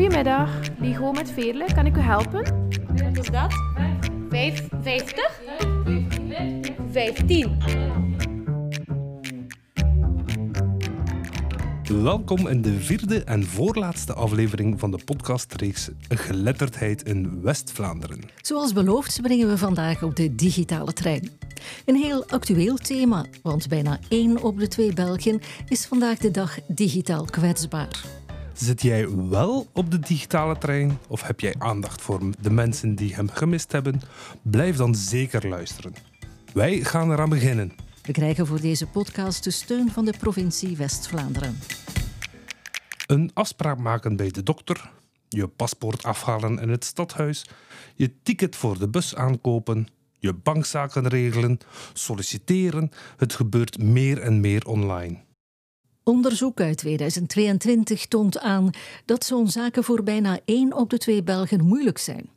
Goedemiddag, Ligo met Veerle. Kan ik u helpen? Wat is dat? Vijf, vijftig? Vijftien. Welkom in de vierde en voorlaatste aflevering van de podcastreeks Geletterdheid in West-Vlaanderen. Zoals beloofd brengen we vandaag op de digitale trein. Een heel actueel thema, want bijna één op de twee Belgen is vandaag de dag digitaal kwetsbaar. Zit jij wel op de digitale trein of heb jij aandacht voor de mensen die hem gemist hebben? Blijf dan zeker luisteren. Wij gaan eraan beginnen. We krijgen voor deze podcast de steun van de provincie West-Vlaanderen. Een afspraak maken bij de dokter, je paspoort afhalen in het stadhuis, je ticket voor de bus aankopen, je bankzaken regelen, solliciteren. Het gebeurt meer en meer online. Onderzoek uit 2022 toont aan dat zo'n zaken voor bijna 1 op de 2 Belgen moeilijk zijn.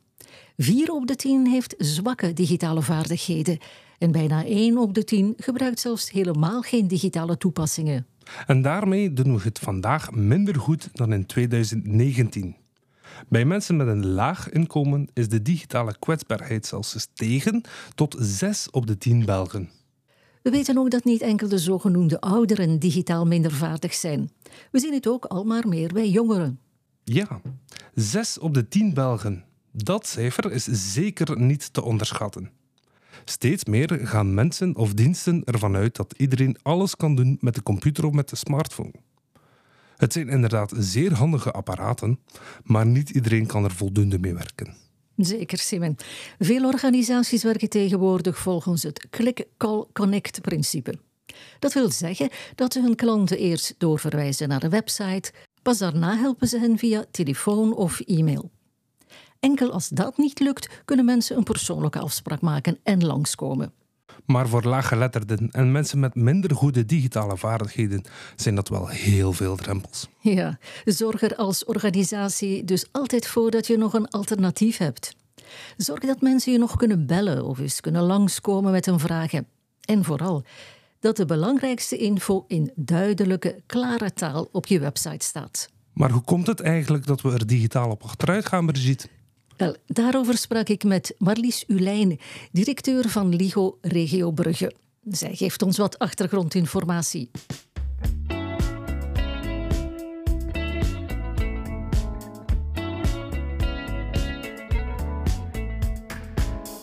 4 op de 10 heeft zwakke digitale vaardigheden en bijna 1 op de 10 gebruikt zelfs helemaal geen digitale toepassingen. En daarmee doen we het vandaag minder goed dan in 2019. Bij mensen met een laag inkomen is de digitale kwetsbaarheid zelfs gestegen tot 6 op de 10 Belgen. We weten ook dat niet enkel de zogenoemde ouderen digitaal minder vaardig zijn. We zien het ook al maar meer bij jongeren. Ja, 6 op de 10 Belgen. Dat cijfer is zeker niet te onderschatten. Steeds meer gaan mensen of diensten ervan uit dat iedereen alles kan doen met de computer of met de smartphone. Het zijn inderdaad zeer handige apparaten, maar niet iedereen kan er voldoende mee werken. Zeker, Simon. Veel organisaties werken tegenwoordig volgens het click-call-connect-principe. Dat wil zeggen dat ze hun klanten eerst doorverwijzen naar de website, pas daarna helpen ze hen via telefoon of e-mail. Enkel als dat niet lukt, kunnen mensen een persoonlijke afspraak maken en langskomen. Maar voor laaggeletterden en mensen met minder goede digitale vaardigheden zijn dat wel heel veel drempels. Ja, zorg er als organisatie dus altijd voor dat je nog een alternatief hebt. Zorg dat mensen je nog kunnen bellen of eens kunnen langskomen met hun vragen. En vooral dat de belangrijkste info in duidelijke, klare taal op je website staat. Maar hoe komt het eigenlijk dat we er digitaal op achteruit gaan, Brigitte? Daarover sprak ik met Marlies Ulijn, directeur van LIGO Regio Brugge. Zij geeft ons wat achtergrondinformatie.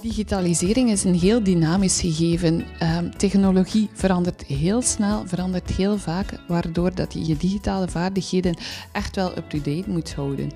Digitalisering is een heel dynamisch gegeven. Ehm, technologie verandert heel snel, verandert heel vaak, waardoor dat je je digitale vaardigheden echt wel up-to-date moet houden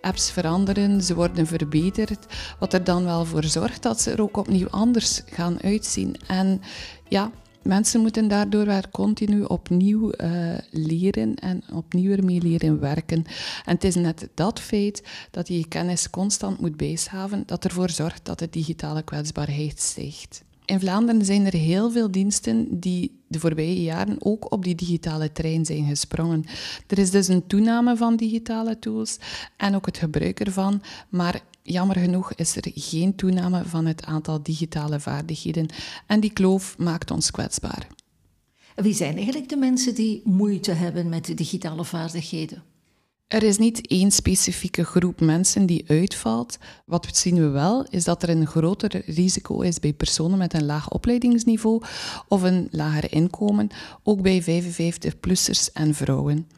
apps veranderen, ze worden verbeterd, wat er dan wel voor zorgt dat ze er ook opnieuw anders gaan uitzien. En ja, mensen moeten daardoor weer continu opnieuw uh, leren en opnieuw ermee leren werken. En het is net dat feit dat je je kennis constant moet bijschaven dat ervoor zorgt dat de digitale kwetsbaarheid stijgt. In Vlaanderen zijn er heel veel diensten die de voorbije jaren ook op die digitale trein zijn gesprongen. Er is dus een toename van digitale tools en ook het gebruik ervan, maar jammer genoeg is er geen toename van het aantal digitale vaardigheden en die kloof maakt ons kwetsbaar. Wie zijn eigenlijk de mensen die moeite hebben met de digitale vaardigheden? Er is niet één specifieke groep mensen die uitvalt. Wat zien we wel, is dat er een groter risico is bij personen met een laag opleidingsniveau of een lager inkomen, ook bij 55-plussers en vrouwen.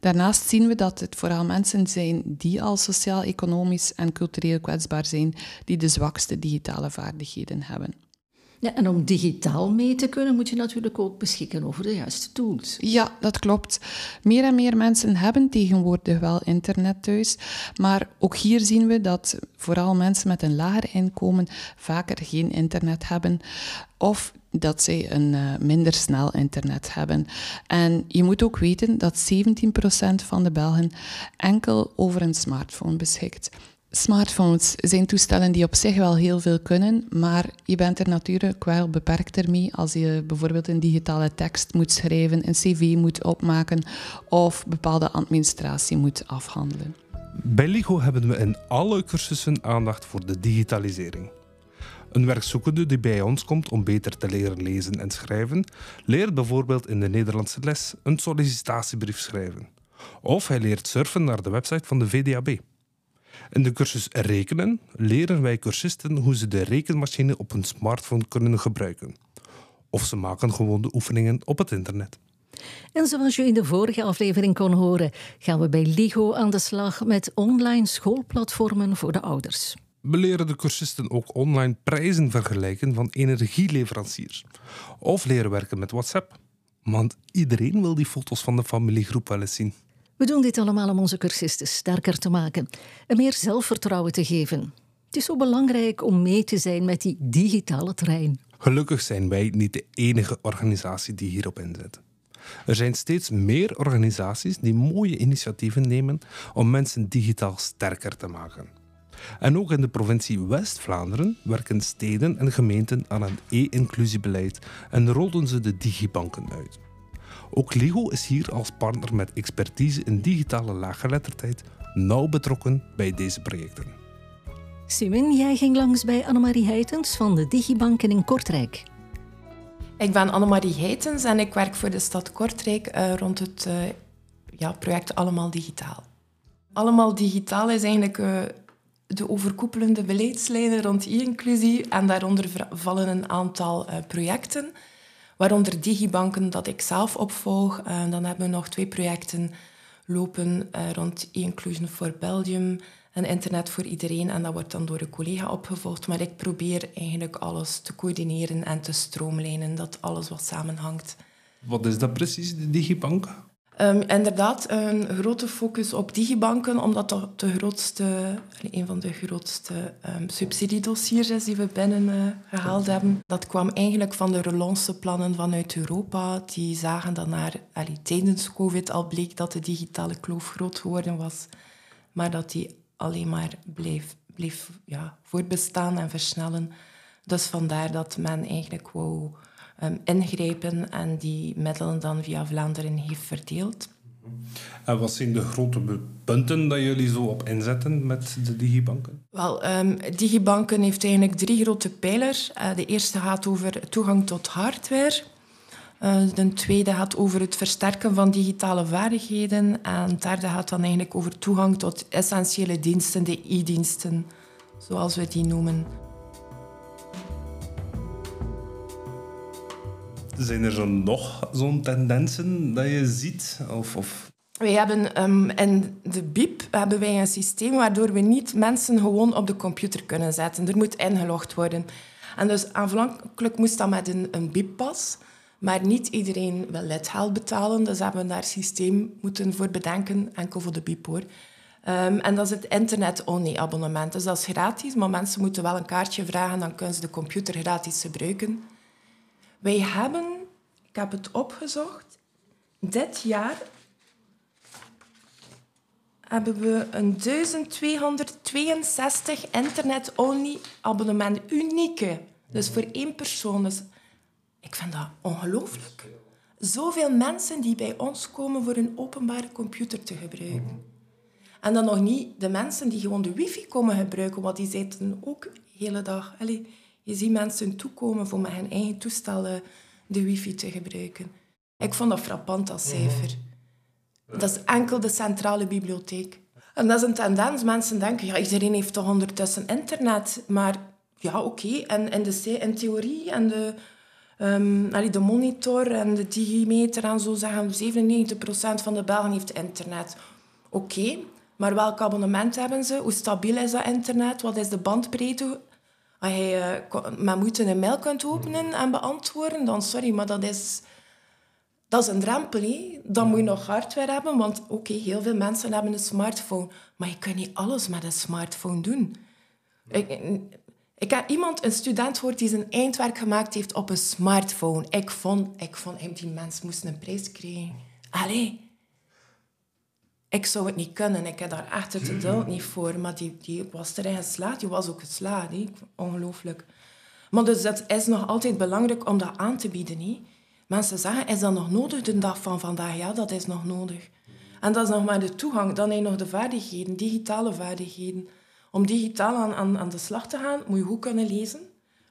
Daarnaast zien we dat het vooral mensen zijn die al sociaal-economisch en cultureel kwetsbaar zijn, die de zwakste digitale vaardigheden hebben. Ja, en om digitaal mee te kunnen, moet je natuurlijk ook beschikken over de juiste tools. Ja, dat klopt. Meer en meer mensen hebben tegenwoordig wel internet thuis. Maar ook hier zien we dat vooral mensen met een lager inkomen vaker geen internet hebben. Of dat zij een uh, minder snel internet hebben. En je moet ook weten dat 17% van de Belgen enkel over een smartphone beschikt. Smartphones zijn toestellen die op zich wel heel veel kunnen, maar je bent er natuurlijk wel beperkt ermee als je bijvoorbeeld een digitale tekst moet schrijven, een cv moet opmaken of bepaalde administratie moet afhandelen. Bij LIGO hebben we in alle cursussen aandacht voor de digitalisering. Een werkzoekende die bij ons komt om beter te leren lezen en schrijven, leert bijvoorbeeld in de Nederlandse les een sollicitatiebrief schrijven Of hij leert surfen naar de website van de VDAB. In de cursus Rekenen leren wij cursisten hoe ze de rekenmachine op hun smartphone kunnen gebruiken. Of ze maken gewoon de oefeningen op het internet. En zoals je in de vorige aflevering kon horen, gaan we bij LIGO aan de slag met online schoolplatformen voor de ouders. We leren de cursisten ook online prijzen vergelijken van energieleveranciers. Of leren werken met WhatsApp. Want iedereen wil die foto's van de familiegroep wel eens zien. We doen dit allemaal om onze cursisten sterker te maken en meer zelfvertrouwen te geven. Het is zo belangrijk om mee te zijn met die digitale trein. Gelukkig zijn wij niet de enige organisatie die hierop inzet. Er zijn steeds meer organisaties die mooie initiatieven nemen om mensen digitaal sterker te maken. En ook in de provincie West-Vlaanderen werken steden en gemeenten aan een e-inclusiebeleid en rollen ze de digibanken uit. Ook LIGO is hier als partner met expertise in digitale laaggeletterdheid nauw betrokken bij deze projecten. Simin, jij ging langs bij Annemarie Heitens van de Digibanken in Kortrijk. Ik ben Annemarie Heitens en ik werk voor de stad Kortrijk uh, rond het uh, ja, project Allemaal Digitaal. Allemaal Digitaal is eigenlijk uh, de overkoepelende beleidslijnen rond e-inclusie en daaronder vallen een aantal projecten, waaronder Digibanken dat ik zelf opvolg. dan hebben we nog twee projecten lopen rond e-inclusion for Belgium en internet voor iedereen. En dat wordt dan door een collega opgevolgd. Maar ik probeer eigenlijk alles te coördineren en te stroomlijnen, dat alles wat samenhangt. Wat is dat precies, de digibank? Um, inderdaad, een grote focus op digibanken, omdat dat de grootste, een van de grootste um, subsidiedossiers is die we binnengehaald uh, hebben. Dat kwam eigenlijk van de relanceplannen vanuit Europa. Die zagen dat naar, allee, tijdens COVID al bleek dat de digitale kloof groot geworden was, maar dat die alleen maar bleef, bleef ja, voortbestaan en versnellen. Dus vandaar dat men eigenlijk wou um, ingrijpen en die middelen dan via Vlaanderen heeft verdeeld. En wat zijn de grote punten dat jullie zo op inzetten met de digibanken? Wel, um, digibanken heeft eigenlijk drie grote pijlers. Uh, de eerste gaat over toegang tot hardware. Uh, de tweede gaat over het versterken van digitale vaardigheden. En het derde gaat dan eigenlijk over toegang tot essentiële diensten, de e-diensten, zoals we die noemen. Zijn er zo nog zo'n tendensen dat je ziet? Of, of... Hebben in de BIP hebben wij een systeem waardoor we niet mensen gewoon op de computer kunnen zetten. Er moet ingelogd worden. En dus aanvankelijk moest dat met een, een BIP-pas. Maar niet iedereen wil lidgeld betalen, dus hebben we daar systeem moeten voor bedenken, enkel voor de BIP hoor. Um, en dat is het internet-only abonnement. Dus dat is gratis, maar mensen moeten wel een kaartje vragen, dan kunnen ze de computer gratis gebruiken. Wij hebben, ik heb het opgezocht, dit jaar hebben we een 1262 internet-only abonnementen, unieke. Dus voor één persoon. Dus ik vind dat ongelooflijk. Zoveel mensen die bij ons komen voor een openbare computer te gebruiken. En dan nog niet de mensen die gewoon de wifi komen gebruiken, want die zitten ook de hele dag... Allez, je ziet mensen toekomen voor met hun eigen toestellen de wifi te gebruiken. Ik vond dat frappant als cijfer. Dat is enkel de centrale bibliotheek. En dat is een tendens. Mensen denken, ja, iedereen heeft toch ondertussen internet. Maar ja, oké. Okay. En in, de, theorie en de Um, de monitor en de digimeter en zo zeggen 97% van de Belgen heeft internet. Oké, maar welk abonnement hebben ze? Hoe stabiel is dat internet? Wat is de bandbreedte? Als je uh, met moeite een mail kunt openen en beantwoorden, dan sorry, maar dat is, dat is een drempel. Dan moet je nog hardware hebben, want oké, heel veel mensen hebben een smartphone. Maar je kunt niet alles met een smartphone doen. Ik, ik heb iemand, een student gehoord, die zijn eindwerk gemaakt heeft op een smartphone. Ik vond, ik vond die mens moest een prijs krijgen. Allee. Ik zou het niet kunnen. Ik heb daar echt het geduld niet voor. Maar die, die was erin geslaagd. Die was ook geslaagd. He. Ongelooflijk. Maar dus dat is nog altijd belangrijk om dat aan te bieden. He. Mensen zeggen, is dat nog nodig de dag van vandaag? Ja, dat is nog nodig. En dat is nog maar de toegang. Dan heb je nog de vaardigheden, digitale vaardigheden. Om digitaal aan, aan, aan de slag te gaan, moet je goed kunnen lezen.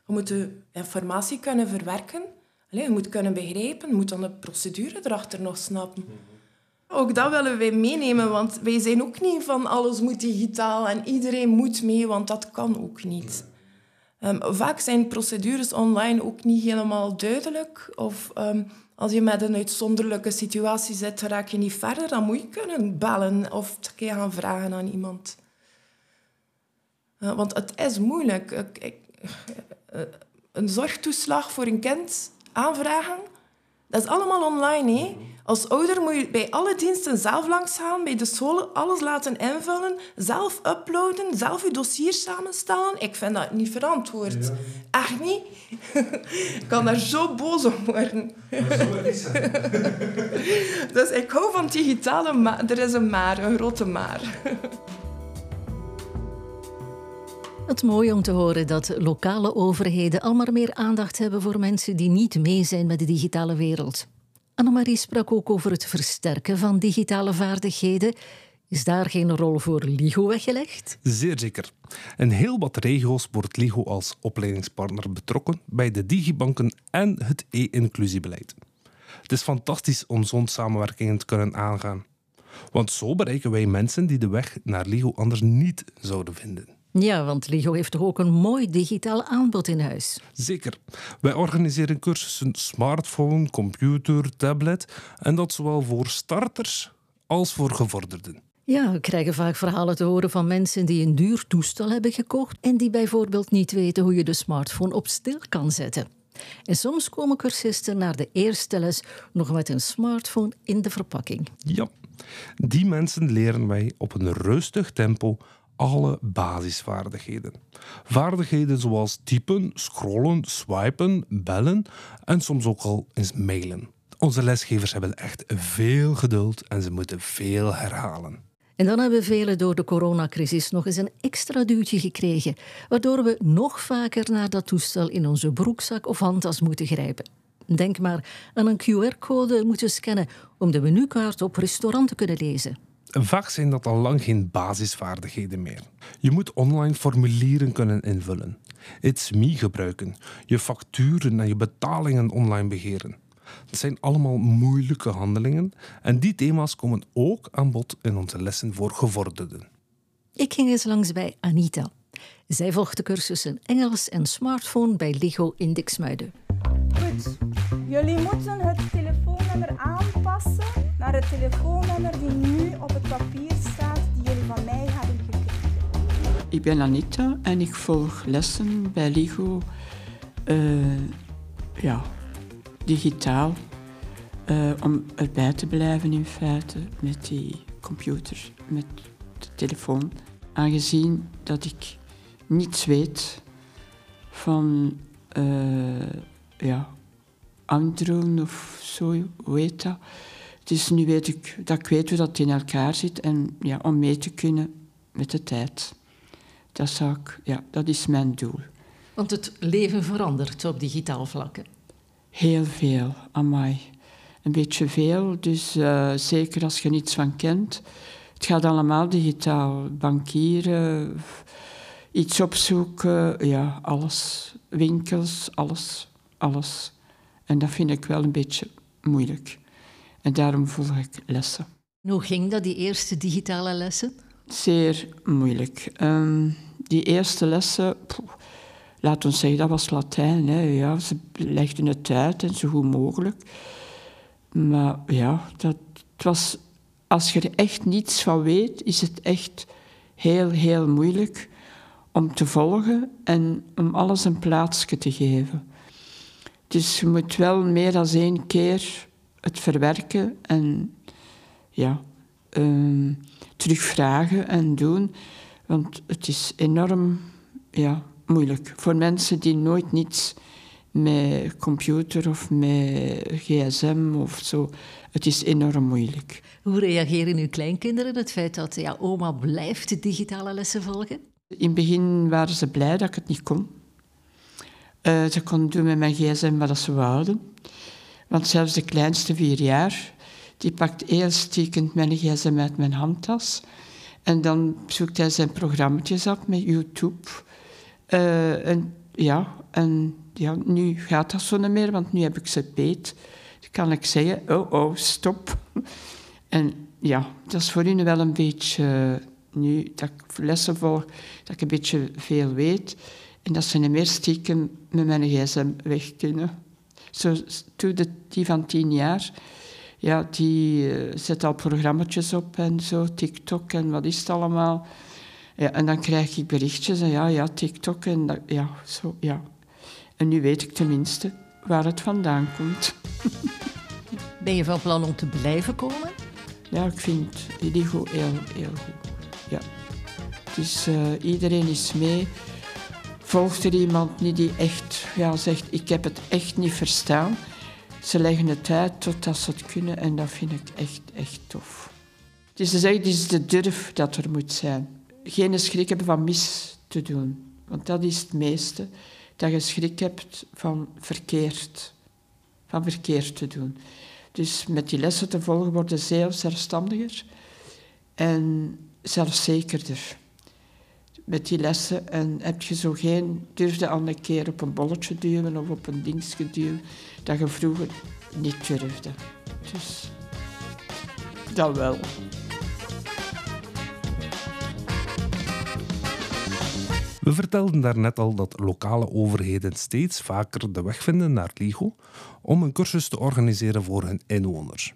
Je moet de informatie kunnen verwerken. Allee, je moet kunnen begrijpen. Je moet dan de procedure erachter nog snappen. Ook dat willen wij meenemen, want wij zijn ook niet van alles moet digitaal en iedereen moet mee, want dat kan ook niet. Um, vaak zijn procedures online ook niet helemaal duidelijk. Of um, als je met een uitzonderlijke situatie zit, raak je niet verder, dan moet je kunnen bellen of gaan vragen aan iemand. Uh, want het is moeilijk. Ik, ik, uh, een zorgtoeslag voor een kind aanvragen, dat is allemaal online. Hè? Als ouder moet je bij alle diensten zelf langs gaan, bij de scholen alles laten invullen, zelf uploaden, zelf je dossier samenstellen. Ik vind dat niet verantwoord. Ja. Echt niet. ik kan daar zo boos om worden. dus ik hou van digitale, maar er is een maar, een grote maar. Het mooie om te horen dat lokale overheden al maar meer aandacht hebben voor mensen die niet mee zijn met de digitale wereld. Annemarie sprak ook over het versterken van digitale vaardigheden. Is daar geen rol voor LIGO weggelegd? Zeer zeker. In heel wat regio's wordt LIGO als opleidingspartner betrokken bij de digibanken en het e-inclusiebeleid. Het is fantastisch om zo'n samenwerkingen te kunnen aangaan. Want zo bereiken wij mensen die de weg naar LIGO anders niet zouden vinden. Ja, want LIGO heeft toch ook een mooi digitaal aanbod in huis? Zeker. Wij organiseren cursussen smartphone, computer, tablet en dat zowel voor starters als voor gevorderden. Ja, we krijgen vaak verhalen te horen van mensen die een duur toestel hebben gekocht en die bijvoorbeeld niet weten hoe je de smartphone op stil kan zetten. En soms komen cursisten naar de eerste les nog met een smartphone in de verpakking. Ja, die mensen leren wij op een rustig tempo alle basisvaardigheden. Vaardigheden zoals typen, scrollen, swipen, bellen en soms ook al eens mailen. Onze lesgevers hebben echt veel geduld en ze moeten veel herhalen. En dan hebben velen door de coronacrisis nog eens een extra duwtje gekregen, waardoor we nog vaker naar dat toestel in onze broekzak of handtas moeten grijpen. Denk maar aan een QR-code moeten scannen om de menukaart op restaurant te kunnen lezen. Vaak zijn dat al lang geen basisvaardigheden meer. Je moet online formulieren kunnen invullen, It's Me gebruiken, je facturen en je betalingen online beheren. Het zijn allemaal moeilijke handelingen en die thema's komen ook aan bod in onze lessen voor gevorderden. Ik ging eens langs bij Anita. Zij volgt de cursussen Engels en smartphone bij Ligo in Dixmuiden. Goed, jullie moeten het naar het telefoonnummer die nu op het papier staat die jullie van mij hebben gekregen. Ik ben Anita en ik volg lessen bij LIGO uh, ja, digitaal. Uh, om erbij te blijven in feite met die computer, met de telefoon. Aangezien dat ik niets weet van uh, ja, anderen of zo, hoe heet dat. Dus nu weet ik dat ik weet hoe dat in elkaar zit en ja, om mee te kunnen met de tijd. Dat, zou ik, ja, dat is mijn doel. Want het leven verandert op digitaal vlakken. Heel veel, amai. Een beetje veel, dus uh, zeker als je niets van kent. Het gaat allemaal digitaal. Bankieren, iets opzoeken, ja, alles. Winkels, alles, alles. En dat vind ik wel een beetje moeilijk. En daarom volg ik lessen. Hoe ging dat, die eerste digitale lessen? Zeer moeilijk. Um, die eerste lessen, poeh, laat ons zeggen, dat was Latijn. Hè. Ja, ze legden het uit en zo goed mogelijk. Maar ja, dat, het was, als je er echt niets van weet, is het echt heel, heel moeilijk om te volgen en om alles een plaatsje te geven. Dus je moet wel meer dan één keer het verwerken en ja, um, terugvragen en doen. Want het is enorm ja, moeilijk voor mensen die nooit niets met computer of met gsm of zo. Het is enorm moeilijk. Hoe reageren uw kleinkinderen het feit dat ja, oma blijft de digitale lessen volgen? In het begin waren ze blij dat ik het niet kon. Uh, ze kon doen met mijn gsm wat ze wouden. Want zelfs de kleinste vier jaar, die pakt heel stiekem mijn gsm uit mijn handtas. En dan zoekt hij zijn programma's op met YouTube. Uh, en ja, en ja, nu gaat dat zo niet meer, want nu heb ik ze beet. Dan kan ik zeggen, oh, oh, stop. En ja, dat is voor u wel een beetje... nu dat ik lessen volg, dat ik een beetje veel weet. En dat ze niet meer stiekem met mijn gsm weg kunnen. Zo, de, die van tien jaar, ja, die uh, zet al programma's op en zo, TikTok en wat is het allemaal. Ja, en dan krijg ik berichtjes en ja, ja, TikTok en dat, ja, zo, ja. En nu weet ik tenminste waar het vandaan komt. Ben je van plan om te blijven komen? Ja, ik vind Iligo heel, heel goed. Ja. Dus uh, iedereen is mee. Volgt er iemand niet die echt ja, zegt, ik heb het echt niet verstaan. Ze leggen het uit totdat ze het kunnen en dat vind ik echt, echt tof. Dus ze zeggen, het is de durf dat er moet zijn. Geen schrik hebben van mis te doen. Want dat is het meeste. Dat je schrik hebt van verkeerd. Van verkeerd te doen. Dus met die lessen te volgen worden ze zelfstandiger en zelfzekerder. Met die lessen en heb je zo geen durfde al een keer op een bolletje duwen of op een dingetje duwen dat je vroeger niet durfde. Dus dat wel. We vertelden daarnet al dat lokale overheden steeds vaker de weg vinden naar LIGO om een cursus te organiseren voor hun inwoners.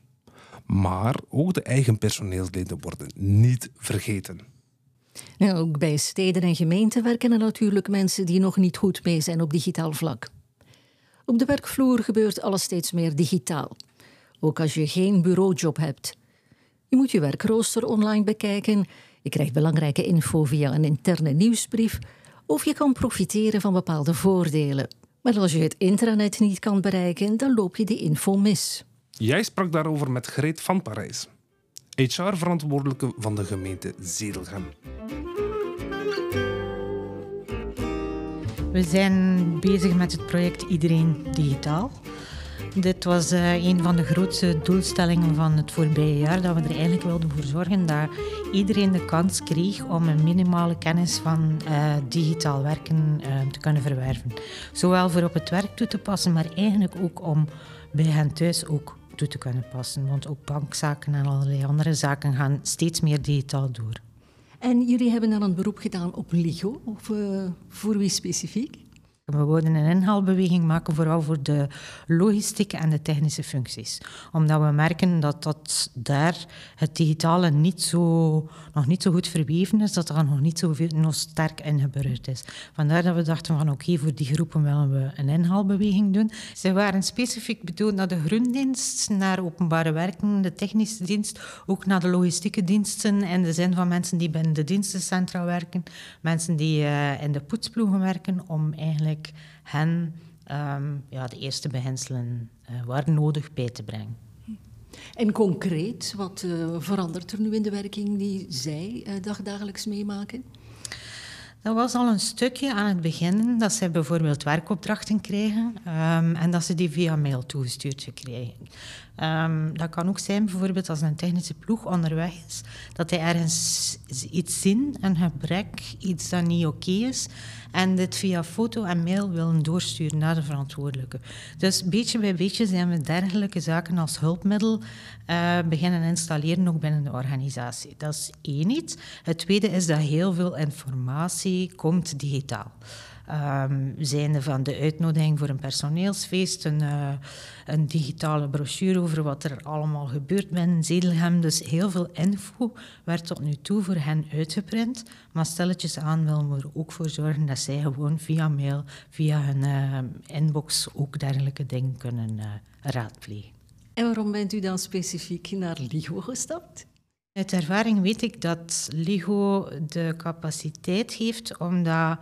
Maar ook de eigen personeelsleden worden niet vergeten. Ook bij steden en gemeenten werken er natuurlijk mensen die nog niet goed mee zijn op digitaal vlak. Op de werkvloer gebeurt alles steeds meer digitaal. Ook als je geen bureaujob hebt. Je moet je werkrooster online bekijken, je krijgt belangrijke info via een interne nieuwsbrief of je kan profiteren van bepaalde voordelen. Maar als je het intranet niet kan bereiken, dan loop je die info mis. Jij sprak daarover met Greet van Parijs, HR-verantwoordelijke van de gemeente Zedelgem. We zijn bezig met het project Iedereen Digitaal. Dit was uh, een van de grootste doelstellingen van het voorbije jaar, dat we er eigenlijk wilden voor zorgen dat iedereen de kans kreeg om een minimale kennis van uh, digitaal werken uh, te kunnen verwerven. Zowel voor op het werk toe te passen, maar eigenlijk ook om bij hen thuis ook toe te kunnen passen. Want ook bankzaken en allerlei andere zaken gaan steeds meer digitaal door. En jullie hebben dan een beroep gedaan op LIGO, of voor wie specifiek? We wilden een inhaalbeweging maken, vooral voor de logistieke en de technische functies. Omdat we merken dat, dat daar het digitale niet zo, nog niet zo goed verweven is, dat er nog niet zo veel, nog sterk ingeburgerd is. Vandaar dat we dachten van oké, voor die groepen willen we een inhaalbeweging doen. Ze waren specifiek bedoeld naar de groendienst, naar openbare werken, de technische dienst, ook naar de logistieke diensten in de zin van mensen die binnen de dienstencentra werken, mensen die uh, in de poetsploegen werken, om eigenlijk hen um, ja, de eerste beginselen uh, waar nodig bij te brengen. En concreet, wat uh, verandert er nu in de werking die zij uh, dagdagelijks meemaken? Dat was al een stukje aan het begin dat zij bijvoorbeeld werkopdrachten kregen um, en dat ze die via mail toegestuurd kregen. Um, dat kan ook zijn bijvoorbeeld als een technische ploeg onderweg is, dat hij ergens iets zien, een gebrek, iets dat niet oké is, en dit via foto en mail willen doorsturen naar de verantwoordelijke. Dus beetje bij beetje zijn we dergelijke zaken als hulpmiddel uh, beginnen installeren, ook binnen de organisatie. Dat is één iets. Het tweede is dat heel veel informatie komt digitaal. Um, zijnde van de uitnodiging voor een personeelsfeest, een, uh, een, digitale brochure over wat er allemaal gebeurt binnen Zedelgem. Dus heel veel info werd tot nu toe voor hen uitgeprint. Maar stelletjes aan willen we er ook voor zorgen dat zij gewoon via mail, via hun uh, inbox ook dergelijke dingen kunnen uh, raadplegen. En waarom bent u dan specifiek naar LIGO gestapt? Uit ervaring weet ik dat LIGO de capaciteit heeft om dat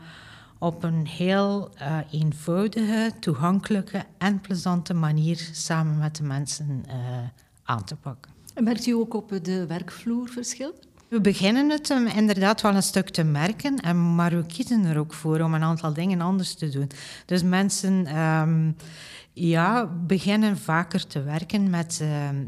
op een heel uh, eenvoudige, toegankelijke en plezante manier samen met de mensen uh, aan te pakken. En merkt u ook op de werkvloer verschil? We beginnen het um, inderdaad wel een stuk te merken, en, maar we kiezen er ook voor om een aantal dingen anders te doen. Dus mensen um, Ja, beginnen vaker te werken met uh, uh,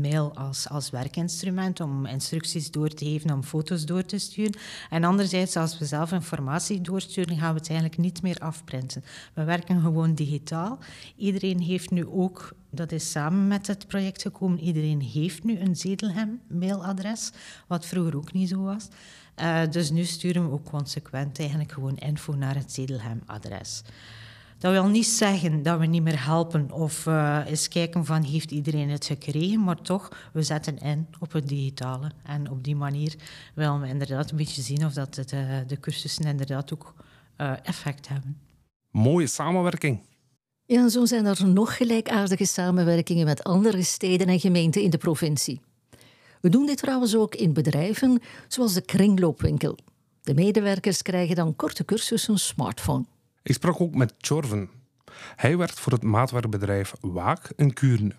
mail als, als werkinstrument om instructies door te geven, om foto's door te sturen. En anderzijds, als we zelf informatie doorsturen, gaan we het eigenlijk niet meer afprinten. We werken gewoon digitaal. Iedereen heeft nu ook, dat is samen met het project gekomen, iedereen heeft nu een Zedelhem mailadres, wat vroeger ook niet zo was. Uh, dus nu sturen we ook consequent eigenlijk gewoon info naar het Zedelhem adres. Dat wil niet zeggen dat we niet meer helpen of uh, eens kijken van heeft iedereen het gekregen, maar toch, we zetten in op het digitale. En op die manier willen we inderdaad een beetje zien of dat het, uh, de cursussen inderdaad ook uh, effect hebben. Mooie samenwerking. Ja, zo zijn er nog gelijkaardige samenwerkingen met andere steden en gemeenten in de provincie. We doen dit trouwens ook in bedrijven zoals de kringloopwinkel. De medewerkers krijgen dan korte cursussen smartphone. Ik sprak ook met Chorven. Hij werkt voor het maatwerkbedrijf Waak in Kuurne.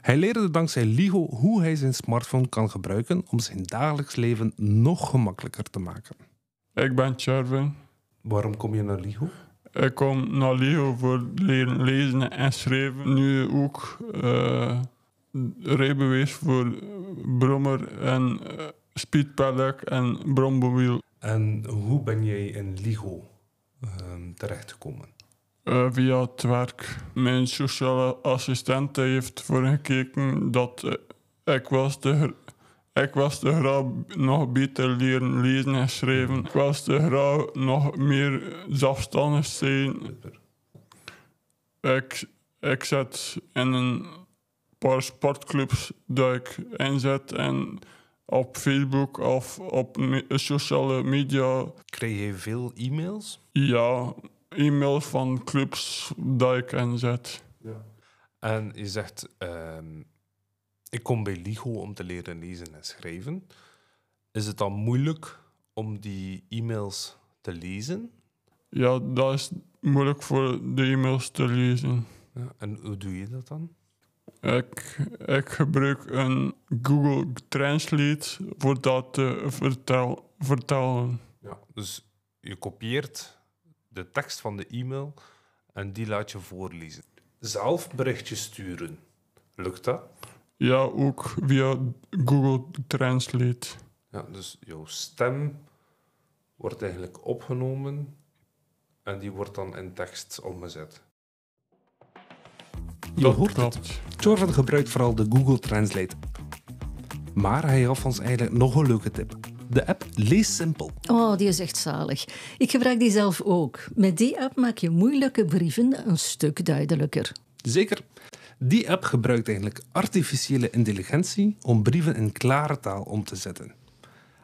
Hij leerde dankzij LIGO hoe hij zijn smartphone kan gebruiken om zijn dagelijks leven nog gemakkelijker te maken. Ik ben Chorven. Waarom kom je naar LIGO? Ik kom naar LIGO voor leren lezen en schrijven. Nu ook uh, rijbewijs voor brommer en uh, en brommobiel. En hoe ben jij in LIGO um, terechtgekomen? Uh, via het werk. Mijn sociale assistent heeft voor gekeken dat uh, ik was de ik was te graag nog beter leren lezen en schrijven. Ik was te graag nog meer zelfstandig zijn. Ik, ik zit in een paar sportclubs dat ik inzet en op Facebook of op me sociale media. Krijg je veel e-mails? Ja, e-mails van clubs dat ik inzet. Ja. En je zegt, uh, ik kom bij LIGO om te leren lezen en schrijven. Is het dan moeilijk om die e-mails te lezen? Ja, dat is moeilijk voor de e-mails te lezen. Ja, en hoe doe je dat dan? Ik, ik gebruik een Google Translate voor dat te vertel, vertalen. Ja, dus je kopieert de tekst van de e-mail en die laat je voorlezen. Zelf berichtjes sturen. Lukt dat? Ja, ook via Google Translate. Ja, dus jouw stem wordt eigenlijk opgenomen en die wordt dan in tekst omgezet. Je hoort het. Jorvan gebruikt vooral de Google Translate. Maar hij gaf ons eigenlijk nog een leuke tip. De app Lees Simpel. Oh, die is echt zalig. Ik gebruik die zelf ook. Met die app maak je moeilijke brieven een stuk duidelijker. Zeker. Die app gebruikt eigenlijk artificiële intelligentie om brieven in klare taal om te zetten.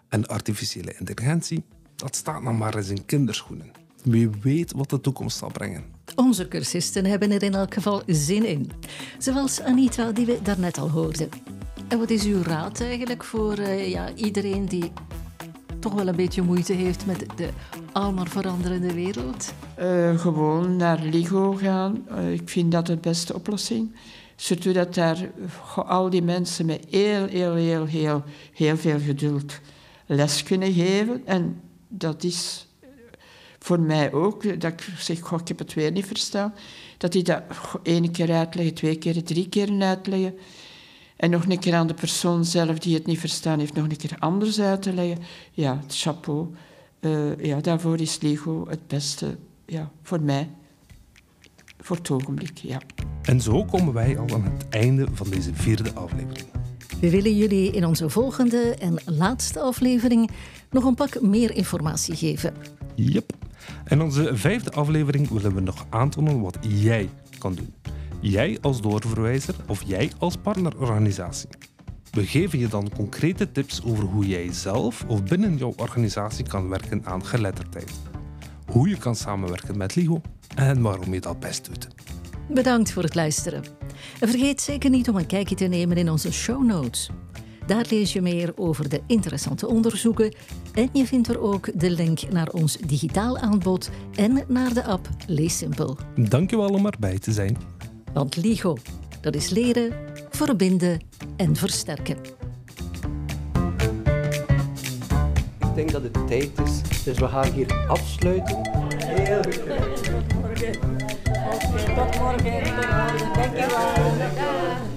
En artificiële intelligentie, dat staat nog maar eens in kinderschoenen. Wie weet wat de toekomst zal brengen. Onze cursisten hebben er in elk geval zin in. Zoals Anita, die we daarnet al hoorden. En wat is uw raad eigenlijk voor uh, ja, iedereen die toch wel een beetje moeite heeft met de almaar veranderende wereld? Uh, gewoon naar LIGO gaan. Uh, ik vind dat de beste oplossing. Zodat dat daar al die mensen met heel, heel, heel, heel, heel veel geduld les kunnen geven. En dat is voor mij ook, dat ik zeg, goh, ik heb het weer niet verstaan. Dat die dat één keer uitleggen, twee keer, drie keer uitleggen. En nog een keer aan de persoon zelf die het niet verstaan heeft, nog een keer anders uit te leggen. Ja, het chapeau. Uh, ja, daarvoor is Lego het beste ja, voor mij. Voor het ogenblik, ja. En zo komen wij al aan het einde van deze vierde aflevering. We willen jullie in onze volgende en laatste aflevering nog een pak meer informatie geven. Yep. In onze vijfde aflevering willen we nog aantonen wat jij kan doen. Jij als doorverwijzer of jij als partnerorganisatie. We geven je dan concrete tips over hoe jij zelf of binnen jouw organisatie kan werken aan geletterdheid. Hoe je kan samenwerken met LIGO en waarom je dat best doet. Bedankt voor het luisteren. En vergeet zeker niet om een kijkje te nemen in onze show notes. Daar lees je meer over de interessante onderzoeken en je vindt er ook de link naar ons digitaal aanbod en naar de app Lees Simpel. Dankjewel om erbij te zijn. Want LIGO, dat is leren, verbinden en versterken. Ik denk dat het tijd is, dus we gaan hier afsluiten. Heel goed. Tot morgen. Oké, tot morgen. Tot morgen. Dankjewel.